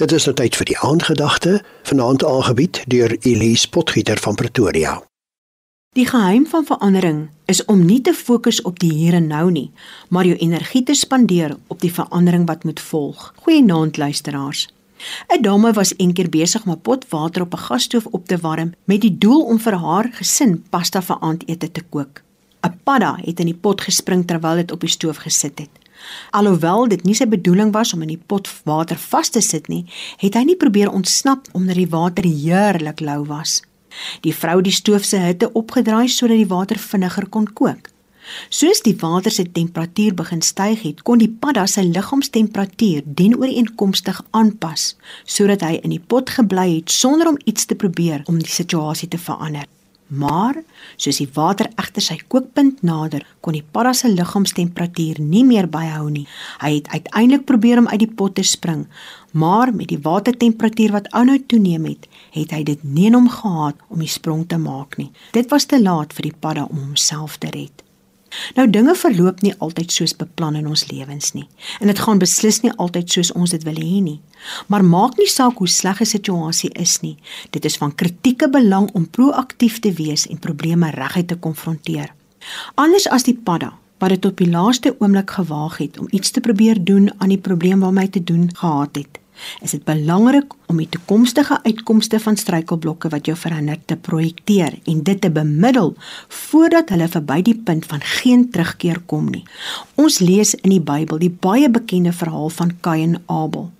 Dit is nou tyd vir die aandgedagte, vanaand aangebied deur Elise Potgieter van Pretoria. Die geheim van verandering is om nie te fokus op die hier en nou nie, maar jou energie te spandeer op die verandering wat moet volg. Goeienaand luisteraars. 'n Dame was eendag besig om 'n pot water op 'n gasstoof op te warm met die doel om vir haar gesin pasta vir aandete te kook. 'n Padda het in die pot gespring terwyl dit op die stoof gesit het. Alhoewel dit nie sy bedoeling was om in die pot water vas te sit nie, het hy nie probeer ontsnap omdat die water heerlik lou was. Die vrou die stoof se hitte opgedraai sodat die water vinniger kon kook. Soos die water se temperatuur begin styg het, kon die padda sy liggaamstemperatuur dienooreenkomstig aanpas sodat hy in die pot gebly het sonder om iets te probeer om die situasie te verander. Maar soos die water egter sy kookpunt nader, kon die padda se liggaamstemperatuur nie meer byhou nie. Hy het uiteindelik probeer om uit die pot te spring, maar met die watertemperatuur wat aanhou toeneem het, het hy dit nie in hom gehad om die sprong te maak nie. Dit was te laat vir die padda om homself te red. Nou dinge verloop nie altyd soos beplan in ons lewens nie. En dit gaan beslis nie altyd soos ons dit wil hê nie. Maar maak nie saak hoe sleg 'n situasie is nie. Dit is van kritieke belang om proaktief te wees en probleme reguit te konfronteer. Anders as die padda wat dit op die laaste oomblik gewaag het om iets te probeer doen aan die probleem waarmee hy te doen gehad het is dit belangrik om die toekomstige uitkomste van struikelblokke wat jou verhinder te projekteer en dit te bemiddel voordat hulle verby die punt van geen terugkeer kom nie. Ons lees in die Bybel die baie bekende verhaal van Kain en Abel.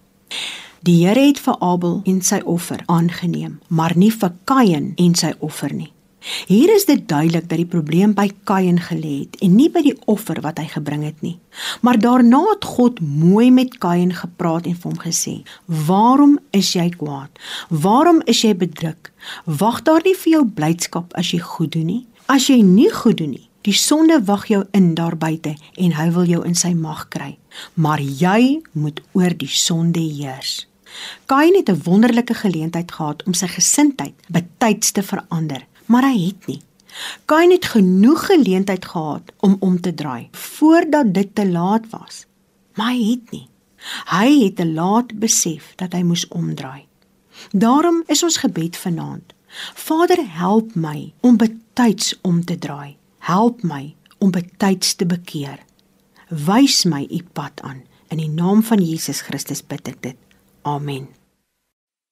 Die Here het vir Abel en sy offer aangeneem, maar nie vir Kain en sy offer nie. Hier is dit duidelik dat die probleem by Kain gelê het en nie by die offer wat hy gebring het nie. Maar daarna het God mooi met Kain gepraat en vir hom gesê: "Waarom is jy kwaad? Waarom is jy bedruk? Wag daar nie vir jou blydskap as jy goed doen nie. As jy nie goed doen nie, die sonde wag jou in daar buite en hy wil jou in sy mag kry. Maar jy moet oor die sonde heers." Kain het 'n wonderlike geleentheid gehad om sy gesindheid betyds te verander maar hy het nie. Kain het genoeg geleentheid gehad om om te draai voordat dit te laat was. Maar hy het nie. Hy het te laat besef dat hy moes omdraai. Daarom is ons gebed vanaand. Vader, help my om betyds om te draai. Help my om betyds te bekeer. Wys my u pad aan. In die naam van Jesus Christus bid ek dit. Amen.